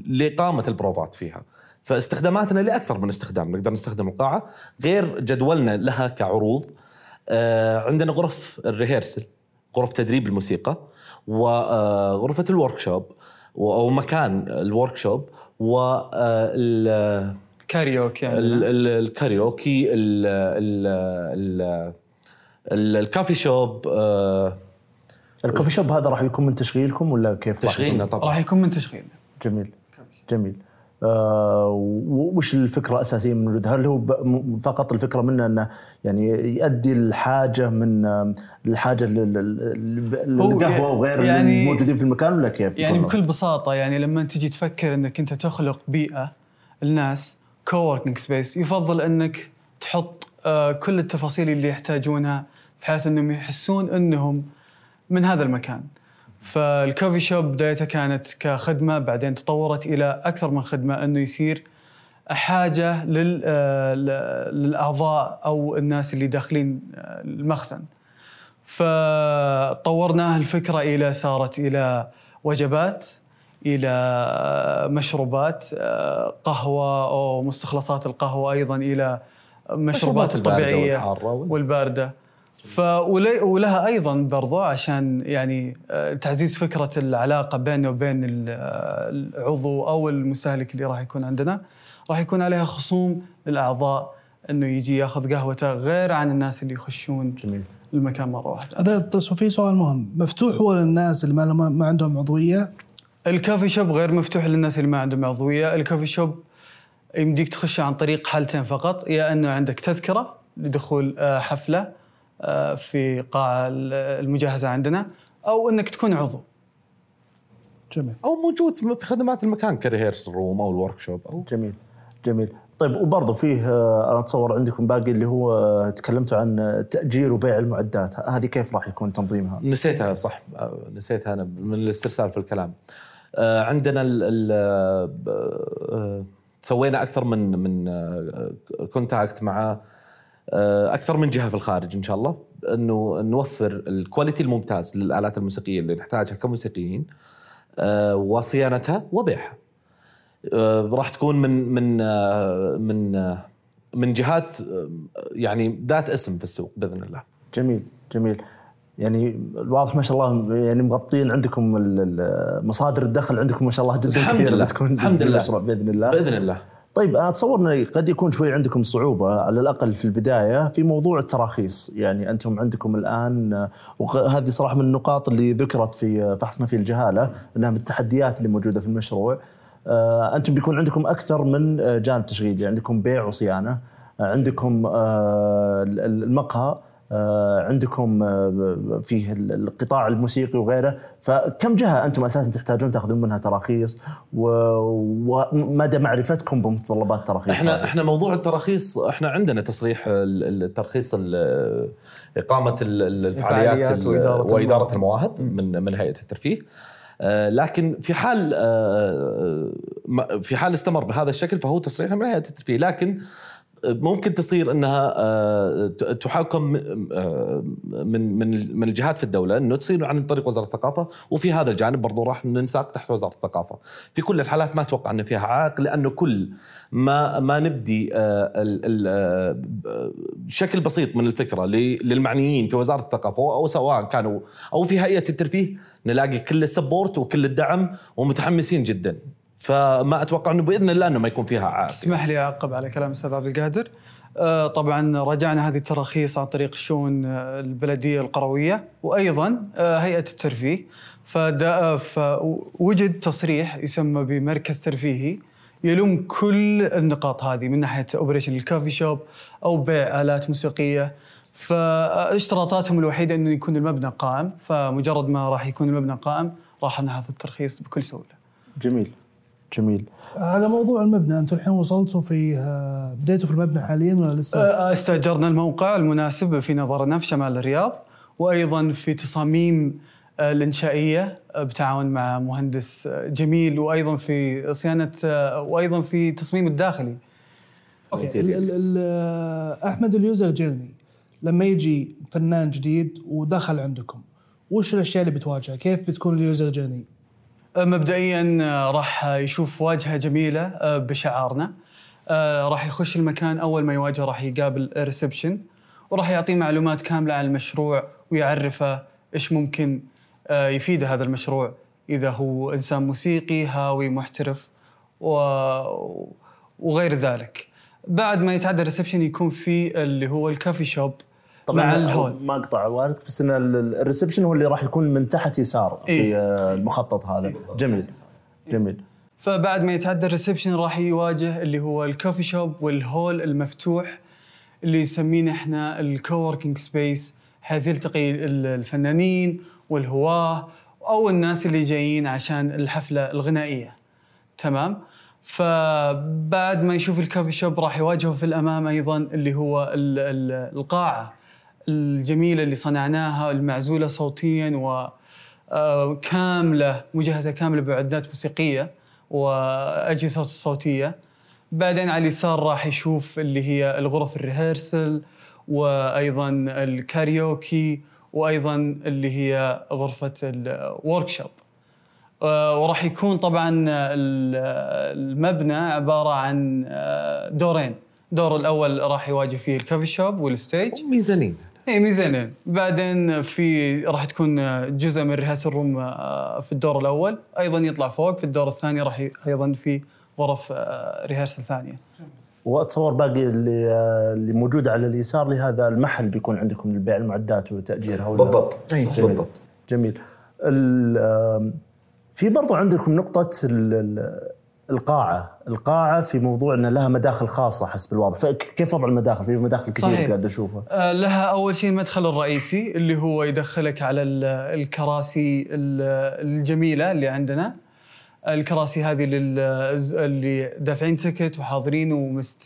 لإقامة البروفات فيها. فاستخداماتنا لأكثر من استخدام نقدر نستخدم القاعة غير جدولنا لها كعروض. آه، عندنا غرف ال rehearsal غرف تدريب الموسيقى وغرفة ال workshop. و- أو مكان ال workshop والكاريوكي يعني. الكاريوكي ال- ال- ال- ال- ال coffee shop آه، ال coffee shop هذا راح يكون من تشغيلكم ولا كيف تشغيلنا؟ طبعا. راح يكون من تشغيل جميل. جميل. آه وش الفكرة الأساسية من وجود هل هو فقط الفكرة منه إنه يعني يؤدي الحاجة من آه، الحاجة لل- لل- هو للقهوة وغير يعني- الموجودين في المكان ولا كيف؟ يعني؟ بكل بساطة يعني لما تجي تفكر إنك أنت تخلق بيئة الناس coworking space يفضل إنك تحط آه، كل التفاصيل اللي يحتاجونها بحيث إنهم يحسون إنهم من هذا المكان. فال coffee shop بدايتها كانت كخدمة بعدين تطورت إلى أكثر من خدمة إنه يصير حاجة آه، للأعضاء أو الناس اللي داخلين آه، المخزن. فطورناها الفكرة إلى صارت إلى وجبات إلى مشروبات آه، قهوة أو مستخلصات القهوة أيضا إلى مشروبات مشروبات الباردة ولها أيضا برضو عشان يعني آه، تعزيز فكرة العلاقة بيننا وبين آه، العضو أو المستهلك اللي راح يكون عندنا. راح يكون عليها خصوم للأعضاء إنه يجي ياخذ قهوته غير عن الناس اللي يخشون جميل. المكان مرة واحدة. هذا في سؤال مهم. مفتوح هو للناس اللي ما ما عندهم عضوية؟ ال coffee shop غير مفتوح للناس اللي ما عندهم عضوية، ال coffee shop يمديك تخش عن طريق حالتين فقط، يا إنه عندك تذكرة لدخول آه، حفلة في قاعه ال- المجهزة عندنا، أو إنك تكون عضو. جميل. أو موجود في خدمات المكان ك rehearsal room أو ال workshop أو جميل جميل. طيب وبرضه فيه آه، أنا أتصور عندكم باقي اللي هو آه، تكلمتوا عن آه، تأجير وبيع المعدات. هذه كيف راح يكون تنظيمها؟ نسيتها صح. آه، نسيتها أنا من الاسترسال في الكلام. آه، عندنا ال ال آه، سوينا أكثر من من آه، contact مع آه، أكثر من جهة في الخارج إن شاء الله إنه نوفر ال quality الممتاز للآلات الموسيقية اللي نحتاجها كموسيقيين آه، وصيانتها وبيعها آه، راح تكون من من آه، من آه، من جهات آه، يعني ذات اسم في السوق بإذن الله جميل جميل يعني الواضح ما شاء الله يعني مغطين عندكم مصادر الدخل عندكم ما شاء الله جدا الحمد كبيره لله. بتكون الحمد لله. بإذن الله بإذن الله طيب أنا أتصور انه قد يكون شوي عندكم صعوبة على الأقل في البداية في موضوع التراخيص، يعني أنتم عندكم الآن وهذه صراحة من النقاط اللي ذكرت في فحصنا في الجهالة إنها من التحديات اللي موجودة في المشروع. آه، أنتم بيكون عندكم أكثر من آه، جانب تشغيلي، عندكم بيع وصيانة، آه، عندكم المقهى عندكم آه، فيه القطاع الموسيقي وغيره فكم جهة أنتم أساسا تحتاجون تأخذون منها تراخيص؟ ومدى معرفتكم بمتطلبات التراخيص إحنا هذه؟ إحنا موضوع التراخيص إحنا عندنا تصريح ال- الترخيص ال- إقامة ال- ال- الفعاليات ال- وإدارة وإدارة المواهب من من هيئة الترفيه. آه، لكن في حال آه، في حال استمر بهذا الشكل فهو تصريح من هيئة الترفيه. لكن ممكن تصير إنها آه، تحاكم آه، من من من الجهات في الدولة إنه تصير عن طريق وزارة الثقافة وفي هذا الجانب برضو راح ننساق تحت وزارة الثقافة. في كل الحالات ما أتوقع إن فيها عائق لأنه كل ما ما نبدي آه، شكل بسيط من الفكرة للمعنيين في وزارة الثقافة أو سواء كانوا أو في هيئة الترفيه نلاقي كل السبورت وكل الدعم ومتحمسين جدا. فما أتوقع إنه بإذن الله إنه ما يكون فيها عائق. تسمح لي أعقب على كلام الاستاذ عبد القادر. آه، طبعا راجعنا هذه التراخيص عن طريق الشؤون آه، البلدية القروية وأيضا آه، هيئة الترفيه. فوجد تصريح يسمى بمركز ترفيهي يلم كل النقاط هذه من ناحية اوبريشن الكافي شوب أو بيع آلات موسيقية. فاشتراطاتهم الوحيدة انه يكون المبنى قائم. فمجرد ما راح يكون المبنى قائم راح ناخذ الترخيص بكل سهولة. جميل. جميل على موضوع المبنى أنتم الحين وصلتوا في آه، بديتوا في المبنى حاليا ولا لسه؟ آه، استأجرنا الموقع المناسب في نظرنا في شمال الرياض وأيضا في تصاميم آه، الإنشائية آه، بتعاون مع مهندس آه، جميل وأيضا في صيانة آه، وأيضا في تصميم الداخلي okay ال- ال- ال- آه، أحمد ال user journey لما يجي فنان جديد ودخل عندكم وش الأشياء اللي بتواجهه؟ كيف بتكون ال user journey؟ مبدئيا آه، راح يشوف واجهة جميلة آه، بشعارنا. آه، راح يخش المكان أول ما يواجهه راح يقابل reception وراح يعطيه معلومات كاملة عن المشروع ويعرفه إيش ممكن يفيده هذا المشروع. إذا هو إنسان موسيقي هاوي محترف و... وغير ذلك. بعد ما يتعدى ال reception يكون في اللي هو ال coffee shop. مع ال hall. ما اقطع وردك بس إن ال- ال reception هو اللي راح يكون من تحت يسار في إيه. آه، المخطط هذا. جميل. جميل. فبعد ما يتعدى ال reception راح يواجه اللي هو ال coffee shop وال hall المفتوح اللي يسمينه إحنا ال coworking space. حيث يلتقي ال- الفنانين والهواه أو الناس اللي جايين عشان الحفلة الغنائية. تمام؟ فبعد ما يشوف الكوفي شوب راح يواجهه في الأمام أيضا اللي هو ال- ال- القاعة. الجميلة اللي صنعناها المعزولة صوتيا و آه، مجهزة كاملة باعداد موسيقية وأجهزة صوتية. بعدين على اليسار راح يشوف اللي هي الغرف الريهرسل وأيضا الكاريوكي وأيضا اللي هي غرفة ال workshop آه، وراح يكون طبعا ال- المبنى عبارة عن آه، دورين. الدور الأول راح يواجه فيه ال coffee shop وال stage. mezzanine. اي ميزانين بعدين في راح تكون جزء من rehearsal room آه، في الدور الأول. أيضا يطلع فوق. في الدور الثاني راح ي- أيضا في غرف آه، rehearsal ثانية وأتصور باقي اللي آه، اللي موجود على اليسار لهذا المحل بيكون عندكم لبيع المعدات وتأجيرها بالضبط. جميل. بالضبط. جميل. في برضو عندكم نقطة القاعة. القاعة في موضوع إن لها مداخل خاصة حسب الواضح فكيف وضع المداخل؟ في مداخل كثير صحيح. قاعد أشوفها. آه، لها أول شيء المدخل الرئيسي اللي هو يدخلك على ال- الكراسي ال- الجميلة اللي عندنا. الكراسي هذه لل- اللي دافعين تكت وحاضرين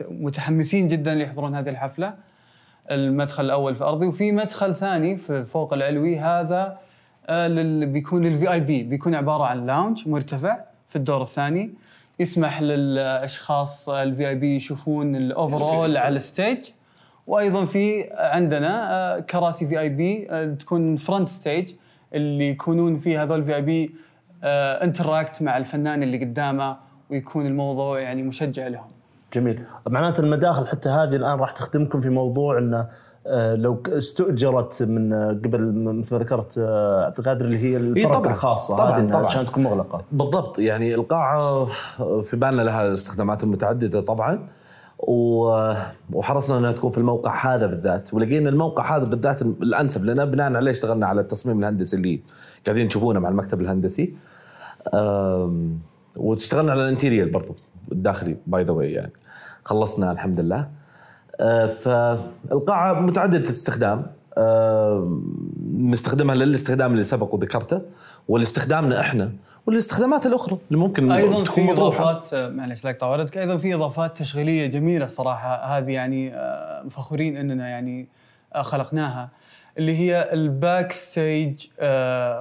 ومتحمسين جدا ليحضرون هذه الحفلة. المدخل الأول في أرضي. وفي مدخل ثاني في فوق العلوي. هذا آه، بيكون ال VIP بيكون عبارة عن lounge مرتفع في الدور الثاني. يسمح للأشخاص ال VIP يشوفون ال overall على ال stage وأيضا في عندنا آه، كراسي VIP تكون front stage اللي يكونون فيه هذول VIP interact مع الفنان اللي قدامه ويكون الموضوع يعني مشجع لهم. جميل. معناته المداخل حتى هذه الآن راح تخدمكم في موضوع إنه لو ك- استؤجرت من آه، قبل مثل ما ذكرت آه، عبد القادر اللي هي الفرق طبعاً. الخاصة طبعاً، هذه طبعاً. عشان تكون مغلقة بالضبط يعني القاعة في بالنا لها استخدامات متعددة طبعا وحرصنا إنها تكون في الموقع هذا بالذات ولقينا الموقع هذا بالذات الأنسب لنا بناء عليه اشتغلنا على التصميم الهندسي اللي قاعدين تشوفونه مع المكتب الهندسي واشتغلنا على ال interior برضو الداخلي by the way يعني خلصنا الحمد لله فالقاعة متعددة الاستخدام أه، نستخدمها للاستخدام اللي سبق وذكرته ولاستخدامنا إحنا والاستخدامات الأخرى اللي ممكن أيضا تكون في. إضافات آه، معلش اقطع وردك أيضا في إضافات تشغيلية جميلة صراحة هذه يعني آه، فخورين إننا يعني آه، خلقناها اللي هي ال backstage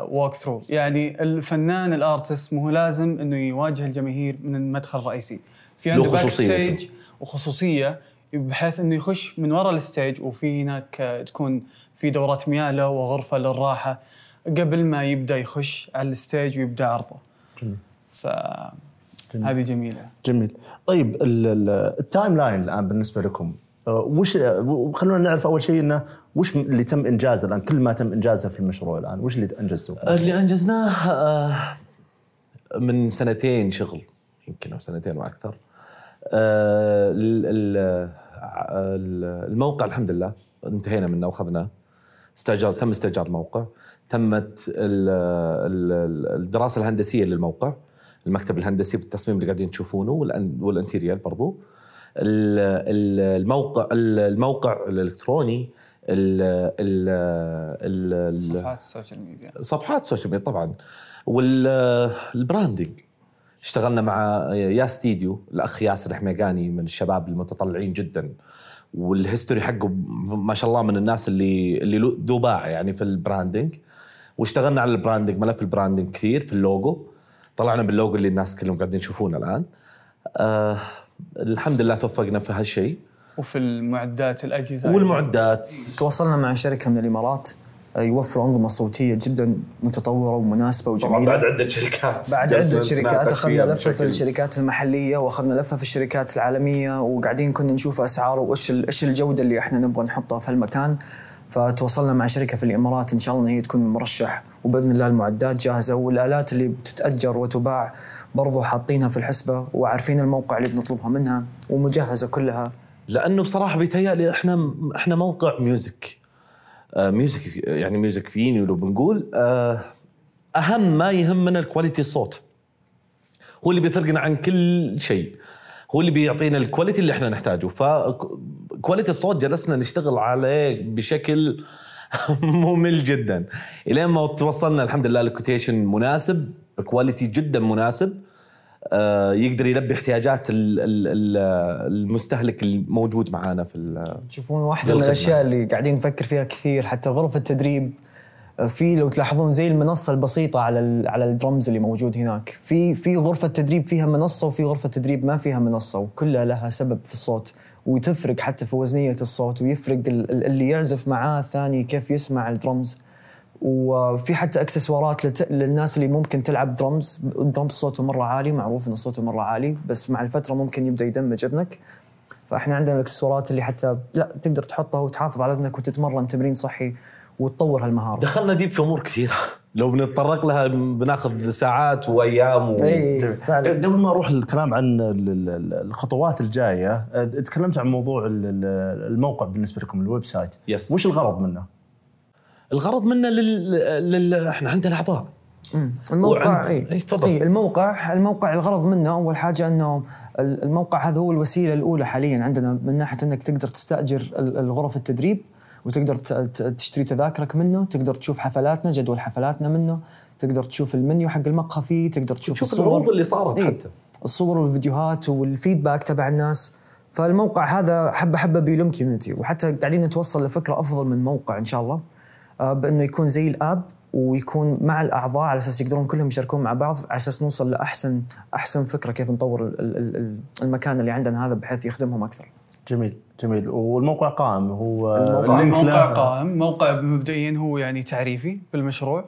walkthrough يعني الفنان ال artist مو لازم إنه يواجه الجماهير من المدخل الرئيسي في عنده back. stage وخصوصية بحيث إنه يخش من وراء ال stage وفي هناك آه، تكون في دورات مياه له وغرفة للراحة قبل ما يبدأ يخش على ال stage ويبدأ عرضه. ف هذه جميلة. جميل طيب ال- ال- ال timeline الآن بالنسبة لكم آه، وش آه، خلونا نعرف أول شيء إنه وش اللي تم إنجازه الآن كل ما تم إنجازه في المشروع الآن وش اللي أنجزتوه؟ اللي أنجزناه آه، من سنتين شغل يمكن أو سنتين وأكثر آه، ال- ال- ال- الموقع الحمد لله انتهينا منه واخذناه استاجر تم استئجار الموقع. تمت ال- ال- الدراسة الهندسية للموقع المكتب الهندسي بالتصميم اللي قاعدين تشوفونه والانتيريال برضو. ال- ال- الموقع الموقع الإلكتروني ال ال ال صفحات ال social media. صفحات ال social media طبعا. وال branding اشتغلنا مع يا ستوديو الأخ ياسر حميقاني من الشباب المتطلعين جدا. وال history حقه ما شاء الله من الناس اللي اللي ذو باع يعني في ال branding واشتغلنا على ال branding ملف ال branding كثير في اللوجو. طلعنا باللوجو اللي الناس كلهم قاعدين يشوفونه الآن. آه الحمد لله توفقنا في هالشيء. وفي المعدات الأجهزة. والمعدات. تواصلنا مع شركة من الإمارات. يوفروا انظمه صوتية جدا متطورة ومناسبة وجميلة. عدة شركات. بعد عدة شركات. أخذنا لفة في الشركات المحلية وأخذنا لفة في الشركات العالمية وقاعدين كنا نشوف أسعار وإيش ال- إيش الجودة اللي إحنا نبغى نحطها في هالمكان. فتواصلنا مع شركة في الإمارات إن شاء الله ان هي تكون مرشح. وبإذن الله المعدات جاهزة والآلات اللي بتتأجر وتباع برضو حاطينها في الحسبة وعارفين الموقع اللي بنطلبها منها ومجهزة كلها. لأنه بصراحة بيتهيألي إحنا إحنا موقع music music في- يعني music venue لو بنقول آه أهم ما يهمنا ال quality الصوت. هو اللي بيفرقنا عن كل شيء. هو اللي بيعطينا ال quality اللي إحنا نحتاجه. ف quality الصوت جلسنا نشتغل عليه بشكل ممل جدا. إلين ما توصلنا الحمد لله ل quotation مناسب ب quality جدا مناسب. آه، يقدر يلبي احتياجات ال- ال- ال- المستهلك الموجود معانا في تشوفون واحدة ذو من الخدمة. الأشياء اللي قاعدين نفكر فيها كثير حتى غرف التدريب آه، في لو تلاحظون زي المنصة البسيطة على على الدرمز اللي موجود هناك في في غرفة تدريب فيها منصة وفي غرفة تدريب ما فيها منصة وكلها لها سبب في الصوت وتفرق حتى في وزنية الصوت ويفرق ال- ال- اللي يعزف معاه الثاني كيف يسمع الدرمز وفي حتى اكسسوارات لت... للناس اللي ممكن تلعب drums drums صوته مرة عالي معروف إن صوته مرة عالي بس مع الفترة ممكن يبدأ يدمج إذنك. فإحنا عندنا الاكسسوارات اللي حتى لا تقدر تحطها وتحافظ على إذنك وتتمرن تمرين صحي وتطور هالمهارة. دخلنا deep في أمور كثيرة. لو بنتطرق لها بناخذ ساعات وأيام و... اي فعلا. قبل ما أروح الكلام عن ال- ال- الخطوات الجاية أه، تكلمت عن موضوع ال- ال- الموقع بالنسبة لكم ال website. Yes. وش الغرض منه؟ الغرض منه لل... لل... إحنا عندنا اعضاء الموقع وعند- اي إي، تفضل. اي الموقع الموقع الغرض منه أول حاجة إنه ال- الموقع هذا هو الوسيلة الأولى حاليا عندنا من ناحية إنك تقدر تستأجر ال- الغرف التدريب وتقدر تشتري تذاكرك منه تقدر تشوف حفلاتنا جدول حفلاتنا منه تقدر تشوف المنيو حق المقهى فيه تقدر تشوف تشوف الصور. العروض اللي صارت إي، حتى. الصور والفيديوهات وال feedback تبع الناس. فالموقع هذا حبة حبة بيلم community وحتى قاعدين نتوصل لفكرة أفضل من موقع إن شاء الله. بأنه يكون زي ال app ويكون مع الأعضاء على أساس يقدرون كلهم يشاركون مع بعض على أساس نوصل لاحسن أحسن فكرة كيف نطور ال- ال- ال- المكان اللي عندنا هذا بحيث يخدمهم أكثر. جميل جميل والموقع قائم هو الموقع- ال link له- موقع قائم موقع مبدئيا هو يعني تعريفي بالمشروع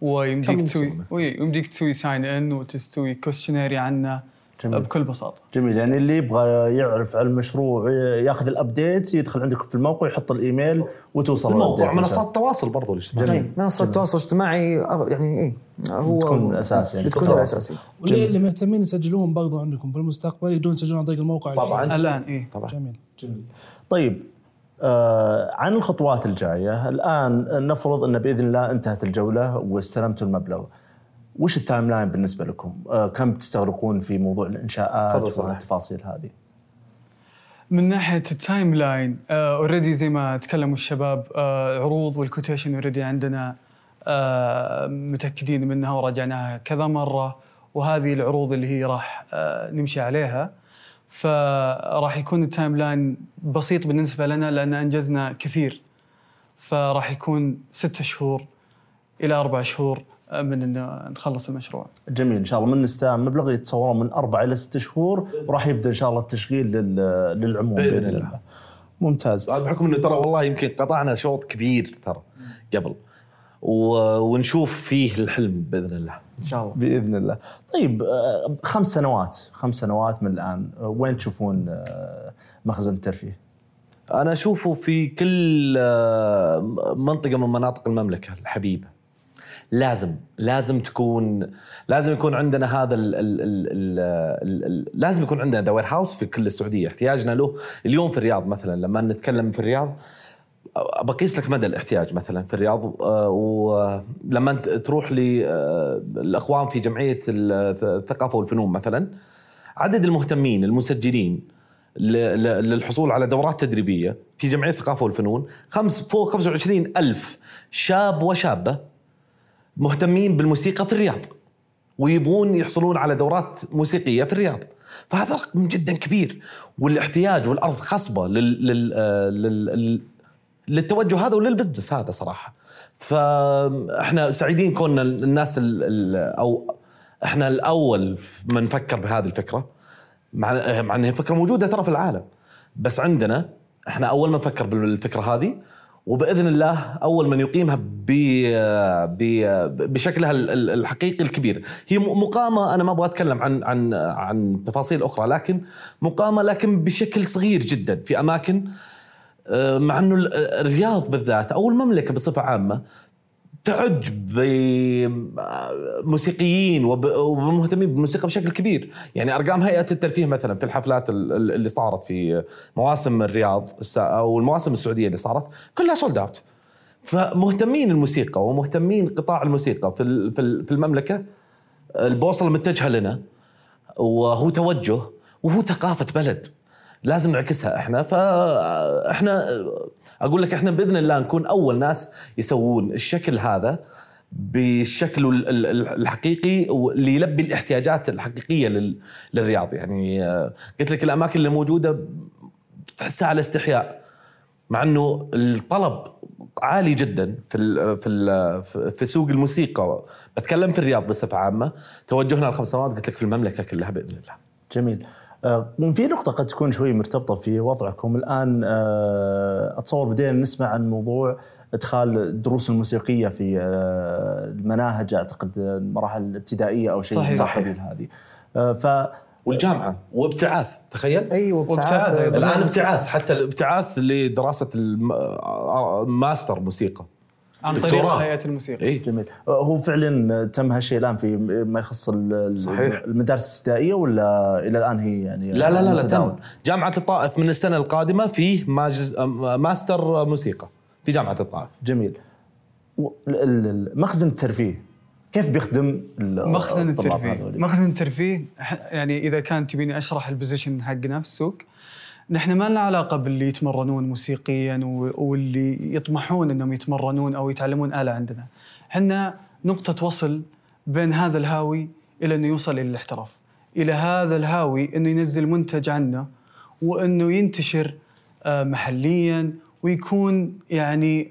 ويمديك تسوي يسوون؟ وي- يمديك تسوي sign in وتسوي questionnaire عنه جميل. بكل بساطة. جميل. يعني اللي يبغى يعرف عن المشروع ياخذ ال update يدخل عندك في الموقع يحط الإيميل وتوصل الموقع منصات التواصل برضو الاجتماعي اي منصه التواصل الاجتماعي يعني اي هو بتكون أساس يعني. بتكون الاساسي. واللي اللي مهتمين يسجلون برضو عندكم في المستقبل يقدرون يسجلون عن طريق الموقع طبعا. الآن. إيه طبعا. جميل. جميل. طيب آه عن الخطوات الجاية الآن نفرض أن بإذن الله انتهت الجولة واستلمتوا المبلغ. وش ال timeline بالنسبة لكم؟ آه كم تستغرقون في موضوع الإنشاءات. والتفاصيل هذه؟ من ناحية ال timeline already زي ما تكلموا الشباب آه عروض وال quotation already عندنا آه متأكدين منها وراجعناها كذا مرة وهذه العروض اللي هي راح آه نمشي عليها فراح يكون ال timeline بسيط بالنسبة لنا لأن أنجزنا كثير فراح يكون ستة شهور إلى أربع شهور آه، من إن نخلص المشروع جميل إن شاء الله من نستلم مبلغ يتصورون من أربع إلى ست شهور وراح يبدأ إن شاء الله التشغيل لل- للعموم بإذن بإذن الله. الله. ممتاز بحكم إنه ترى والله يمكن قطعنا شوط كبير ترى قبل و... ونشوف فيه الحلم بإذن الله إن شاء الله. بإذن الله. طيب آه، خمس سنوات خمس سنوات من الآن وين تشوفون آه، مخزن الترفيه؟ أنا أشوفه في كل آه، منطقة من مناطق المملكة الحبيبة لازم لازم تكون لازم يكون عندنا هذا ال ال ال ال ال ال لازم يكون عندنا ذا وير هاوس في كل السعودية. احتياجنا له اليوم في الرياض مثلا لما نتكلم في الرياض بقيس لك مدى الاحتياج مثلا في الرياض آه، ولما تروح للاخوان في جمعية الثقافة والفنون مثلا عدد المهتمين المسجلين للحصول على دورات تدريبية في جمعية الثقافة والفنون خمس فوق 25 ألف شاب وشابة مهتمين بالموسيقى في الرياض ويبغون يحصلون على دورات موسيقية في الرياض. فهذا رقم جدا كبير والاحتياج والأرض خصبة لل, لل, آه، لل, لل للتوجه هذا وللبزنس هذا صراحة. فاحنا سعيدين كوننا الناس ال ال أو إحنا الأول من فكر بهذه الفكرة. مع مع إنها فكرة موجودة ترى في العالم. بس عندنا إحنا أول من فكر بالفكرة هذه. وبإذن الله أول من يقيمها ب بشكلها ال- ال- الحقيقي الكبير. هي مقامة أنا ما أبغى أتكلم عن عن عن تفاصيل أخرى لكن مقامة لكن بشكل صغير جدا في أماكن آه، مع إنه ال- الرياض بالذات أو المملكة بصفة عامة تعج بموسيقيين وبمهتمين بالموسيقى بشكل كبير. يعني أرقام هيئة الترفيه مثلا في الحفلات ال- ال- اللي صارت في مواسم الرياض أو المواسم السعودية اللي صارت كلها sold out فمهتمين الموسيقى ومهتمين قطاع الموسيقى في في المملكة البوصله متجهه لنا وهو توجه وهو ثقافة بلد. لازم نعكسها إحنا. فإحنا أقول لك إحنا بإذن الله نكون أول ناس يسوون الشكل هذا ال- الحقيقي واللي يلبي الاحتياجات الحقيقية لل- للرياض. يعني آه، قلت لك الأماكن اللي موجودة تحسها على استحياء مع إنه الطلب عالي جدا في ال في ال في سوق الموسيقى. بتكلم في الرياض بصفة عامة. توجهنا الخمس سنوات قلت لك في المملكة كلها بإذن الله. جميل. آه، في نقطة قد تكون شوي مرتبطة في وضعكم. الآن آه، أتصور بدينا نسمع عن موضوع إدخال الدروس الموسيقية في آه، المناهج أعتقد المراحل الابتدائية أو شيء صحيح. من صحيح. هذه. آه، ف والجامعة وابتعاث تخيل؟ أيوه وابتعاث. الآن ابتعاث حتى الابتعاث لدراسة الم- آه، ماستر موسيقى. عن طريق دكتوراه. هيئه الموسيقى اي جميل آه، هو فعلا تم هالشيء الآن في ما يخص صحيح. المدارس الابتدائية ولا إلى الآن هي يعني لا لا لا, لا؟ تم جامعة الطائف من السنة القادمة فيه ماجز آه، ماستر موسيقى في جامعة الطائف جميل مخزن الترفيه كيف بيخدم مخزن الترفيه؟ مخزن الترفيه يعني إذا كان تبيني أشرح البوزيشن حقنا في السوق نحن ما لنا علاقة باللي يتمرنون موسيقيا واللي يطمحون إنهم يتمرنون أو يتعلمون آلة عندنا. إحنا نقطة وصل بين هذا الهاوي إلى إنه يوصل إلى الاحتراف. إلى هذا الهاوي إنه ينزل منتج عنه وإنه ينتشر آه، محليا ويكون يعني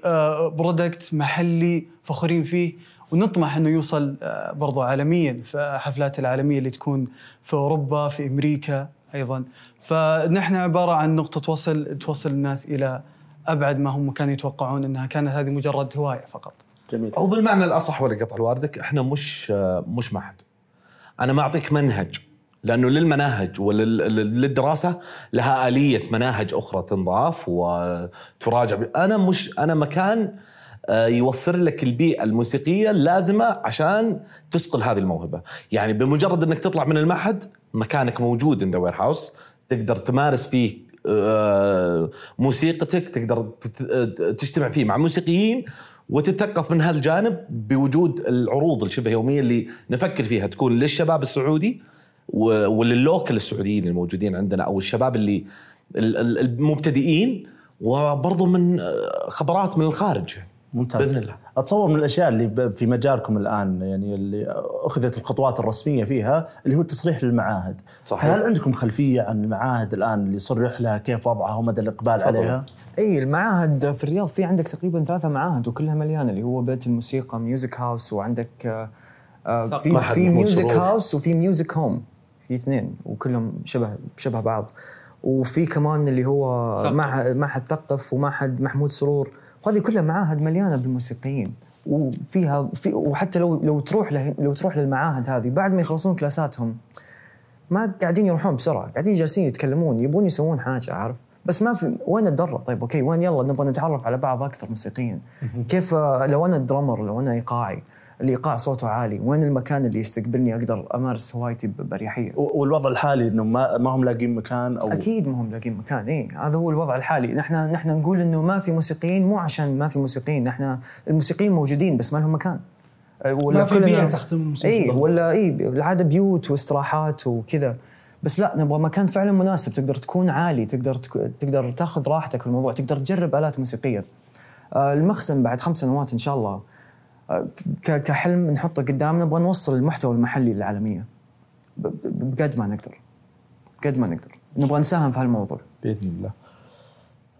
برودكت محلي فخورين فيه ونطمح إنه يوصل آه، برضو عالميا في حفلات العالمية اللي تكون في أوروبا في أمريكا أيضا. فنحن عبارة عن نقطة وصل توصل الناس إلى أبعد ما هم كانوا يتوقعون إنها كانت هذه مجرد هواية فقط. جميل. أو بالمعنى الأصح ولا قطع الواردك إحنا مش مش معهد. أنا ما أعطيك منهج لأنه للمناهج وللدراسه لها آلية مناهج أخرى تنضاف وتراجع. أنا مش أنا مكان يوفر لك البيئة الموسيقية اللازمة عشان تسقل هذه الموهبة، يعني بمجرد إنك تطلع من المعهد مكانك موجود ان ذا وير هاوس تقدر تمارس فيه آه، موسيقتك تقدر تت- تجتمع فيه مع موسيقيين وتتثقف من هذا الجانب بوجود العروض الشبه يومية اللي نفكر فيها تكون للشباب السعودي وللوكل السعوديين الموجودين عندنا أو الشباب اللي ال- ال- المبتدئين وبرضه من آه، خبرات من الخارج. ممتاز بإذن الله أتصور من الأشياء اللي في مجالكم الآن يعني اللي أخذت الخطوات الرسمية فيها اللي هو التصريح للمعاهد. صحيح. هل عندكم خلفية عن المعاهد الآن اللي يصرح لها كيف وضعها ومدى الإقبال تفضل. عليها؟ أي المعاهد في الرياض في عندك تقريبا ثلاثة معاهد وكلها مليانة اللي هو بيت الموسيقى ميوزك هاوس وعندك آه، آه، في في Music House وفي Music Home في اثنين وكلهم شبه شبه بعض وفي كمان اللي هو معهد ثقف ومعهد محمود سرور وهذه كلها معاهد مليانة بالموسيقيين وفيها في وحتى لو لو تروح له لو تروح للمعاهد هذه بعد ما يخلصون كلاساتهم ما قاعدين يروحون بسرعة قاعدين جالسين يتكلمون يبون يسوون حاجة عارف؟ بس ما في وين الدرة؟ طيب okay وين؟ يلا نبغى نتعرف على بعض أكثر موسيقيا كيف آه، لو أنا درامر لو أنا إيقاعي الإيقاع صوته عالي. وين المكان اللي يستقبلني؟ أقدر أمارس هوايتي باريحيه والوضع الحالي إنه ما ما هم لاقين مكان أو أكيد ما هم لاقين مكان اي هذا هو الوضع الحالي. نحن نحن نقول إنه ما في موسيقيين مو عشان ما في موسيقيين. نحن الموسيقيين موجودين بس ما لهم مكان. أه، ولا ما في كلنا- بيئة تخدم الموسيقى. اي ولا اي العادة بيوت واستراحات وكذا. بس لا نبغى مكان فعلا مناسب. تقدر تكون عالي تقدر تك- تقدر تاخذ راحتك في الموضوع تقدر تجرب آلات موسيقية. آه، المخزن بعد خمس سنوات إن شاء الله كحلم نحطه قدامنا نبغى نوصل المحتوى المحلي للعالمية ب- ب- بقد ما نقدر بقد ما نقدر نبغى نساهم في هالموضوع بإذن الله.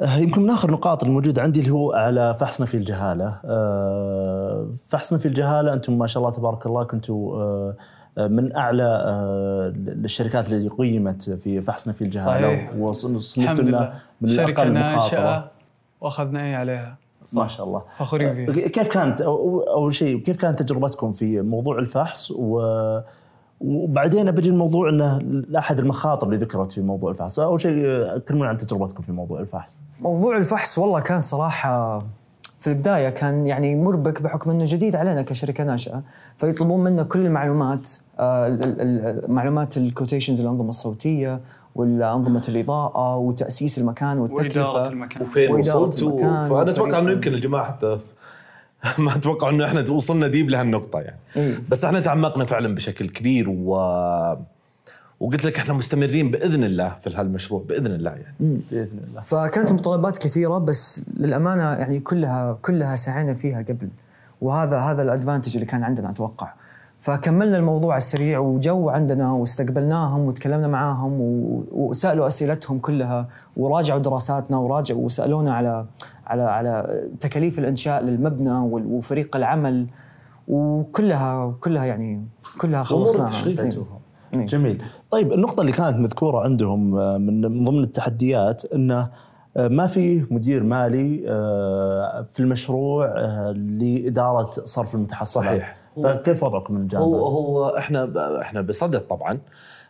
آه، يمكن من اخر نقاط الموجودة عندي اللي هو على فحصنا في الجهالة. آه، فحصنا في الجهالة أنتم ما شاء الله تبارك الله كنتم آه، من أعلى الشركات التي قيمت في فحصنا في الجهالة صحيح. وصنفتوا لنا من شركة الاقل مخاطرة. ناشئه وأخذنا اي عليها ما شاء الله. فخورين فيها. كيف كانت أو- أول شيء كيف كانت تجربتكم في موضوع الفحص؟ و وبعدين بجي الموضوع إنه احد المخاطر اللي ذكرت في موضوع الفحص، أول شيء آه، كلمونا عن تجربتكم في موضوع الفحص. موضوع الفحص والله كان صراحة في البداية كان يعني مربك بحكم إنه جديد علينا كشركة ناشئة. فيطلبون منا كل المعلومات آه، ال- ال- ال- معلومات ال quotations الأنظمة الصوتية والأنظمة الإضاءة وتأسيس المكان والتكلفة وإدارة المكان. وفين وإدارة وصلت؟ و... المكان فأنا أتوقع وفريق- إنه يمكن الجماعة حتى ما أتوقع إنه إحنا وصلنا ديب لهالنقطة يعني. إيه. بس إحنا تعمقنا فعلا بشكل كبير و وقلت لك إحنا مستمرين بإذن الله في هالمشروع بإذن الله يعني. بإذن الله. فكانت متطلبات كثيرة بس للأمانة يعني كلها كلها سعينا فيها قبل. وهذا هذا الأدفانتج اللي كان عندنا أتوقع. فكملنا الموضوع على السريع وجو عندنا واستقبلناهم وتكلمنا معاهم و- وسألوا أسئلتهم كلها وراجعوا دراساتنا وراجعوا وسألونا على على على تكاليف الإنشاء للمبنى وفريق العمل وكلها كلها يعني كلها خلصناها. إيه. إيه. جميل طيب النقطة اللي كانت مذكورة عندهم آه، من ضمن التحديات إنه آه، ما في مدير مالي آه، في المشروع لإدارة صرف المتحصلات صحيح. فكيف وضعكم من الجانب هو؟ هو إحنا إحنا بصدد طبعا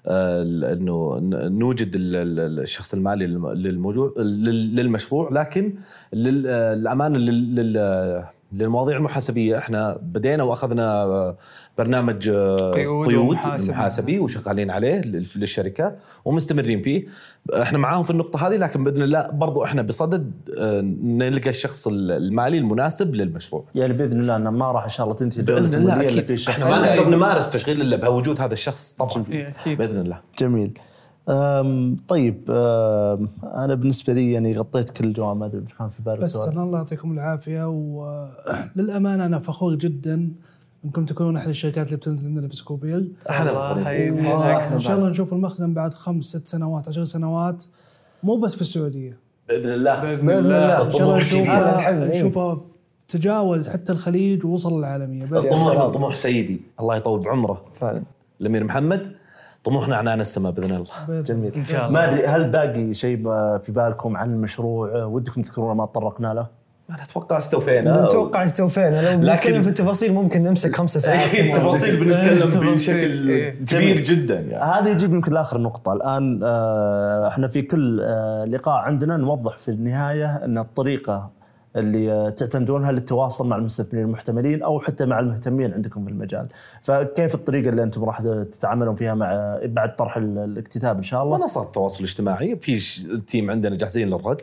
آه، انه نوجد ال- ال- الشخص المالي للم- للموضوع لل- للمشروع لكن لل- آه، للامانه لل- لل- للمواضيع المحاسبية إحنا بدينا وأخذنا آه، برنامج آه، قيود. محاسبي وشغالين عليه لل- للشركة ومستمرين فيه. إحنا معاهم في النقطة هذه لكن بإذن الله برضو إحنا بصدد آه، نلقى الشخص المالي المناسب للمشروع. يعني بإذن الله أنه ما راح إن شاء الله تنتهي بإذن الله أكيد. إحنا ما نقدر نمارس تشغيل إلا بوجود هذا الشخص طبعا. إيه، أكيد. بإذن الله. جميل. أم طيب أم أنا بالنسبة لي يعني غطيت كل الجوانب ما أدري كان في بالك بس سؤال. الله يعطيكم العافية وللامانه أنا فخور جدا انكم تكونون احد الشركات اللي بتنزل عندنا في Scopeer إحنا الله. إن شاء الله نشوف المخزن بعد خمس ست سنوات عشر سنوات. مو بس في السعودية. بإذن الله. بإذن بإذن الله. إن شاء الله إيه. نشوفه تجاوز حتى الخليج ووصل للعالمية. الطموح. طموح سيدي. الله يطول بعمره. فعلا. الأمير محمد طموحنا عنان السماء بإذن الله. جميل. إن شاء الله. ما أدري هل باقي شيء في بالكم عن المشروع ودكم تذكرونه ما تطرقنا له؟ أنا أتوقع استوفينا نتوقع استوفينا. لو لكن- في التفاصيل ممكن نمسك خمسة ساعات. التفاصيل إيش بنتكلم؟ بشكل إيه. كبير جدا يعني. هذا يجيب يمكن لآخر نقطة، الآن آه، إحنا في كل آه، لقاء عندنا نوضح في النهاية أن الطريقة اللي آه، تعتمدونها للتواصل مع المستثمرين المحتملين أو حتى مع المهتمين عندكم في المجال، فكيف الطريقة اللي أنتم راح تتعاملون فيها مع بعد طرح ال- الاكتتاب إن شاء الله؟ منصات التواصل الاجتماعي. في التيم عندنا جاهزين للرد.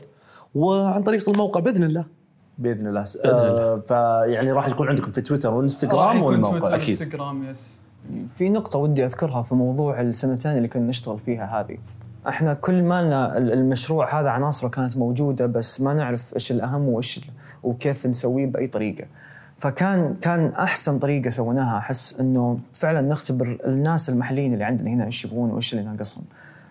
وعن طريق الموقع بإذن الله. بإذن الله، آه، فيعني راح يكون عندكم في تويتر راح وانستغرام يكون والموقع تويتر أكيد. انستغرام يس في نقطة ودي أذكرها في موضوع السنتين اللي كنا نشتغل فيها هذه. إحنا كل مالنا ال- المشروع هذا عناصره كانت موجودة بس ما نعرف إيش الأهم وإيش وكيف نسويه بأي طريقة. فكان كان أحسن طريقة سويناها أحس إنه فعلا نختبر الناس المحليين اللي عندنا هنا إيش يبغون وإيش اللي ناقصهم.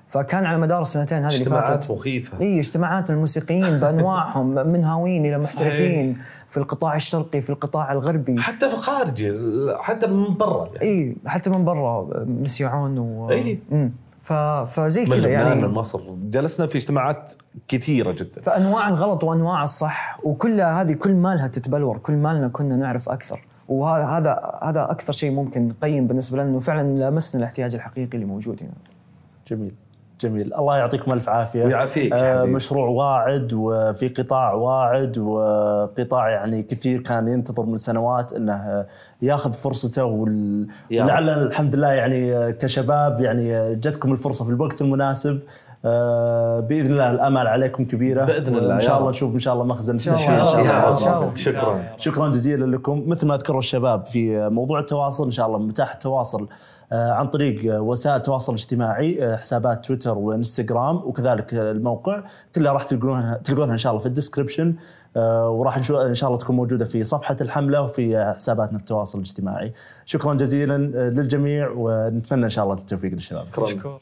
فكان على مدار السنتين هذه اللي اجتماعات فاتت مخيفة. إي اجتماعات من الموسيقيين بأنواعهم من هاويين إلى محترفين في القطاع الشرقي في القطاع الغربي. حتى في الخارج حتى من برا يعني. إي حتى من برا مسيعون و. مم. ف... فزي كذا يعني. من مصر. جلسنا في اجتماعات كثيرة جدا. فأنواع الغلط وأنواع الصح وكلها هذه كل مالها تتبلور كل مالنا كنا نعرف أكثر. وهذا هذا هذا أكثر شيء ممكن نقيم بالنسبة لنا إنه فعلا لمسنا الاحتياج الحقيقي اللي موجود هنا جميل. جميل. الله يعطيكم ألف عافية. ويعافيك آه. مشروع واعد وفي قطاع واعد وقطاع يعني كثير كان ينتظر من سنوات إنه ياخذ فرصته وال... ولعل الحمد لله يعني كشباب يعني جتكم الفرصة في الوقت المناسب. آه بإذن الله الامال عليكم كبيرة. بإذن الله، ان شاء. الله نشوف إن شاء الله مخزن شاء الله، تشفير إن شاء الله، إن شاء الله. شكرا. شكرا جزيلا لكم. مثل ما ذكروا الشباب في موضوع التواصل إن شاء الله متاح التواصل آه، عن طريق آه، وسائل التواصل الاجتماعي آه، حسابات تويتر وانستغرام وكذلك آه، الموقع كلها راح تلقونها تلقونها إن شاء الله في الديسكربشن آه، وراح إن شاء الله تكون موجودة في صفحة الحملة وفي آه، حساباتنا في التواصل الاجتماعي. شكرا جزيلا آه، للجميع ونتمنى إن شاء الله التوفيق للشباب. شكرا.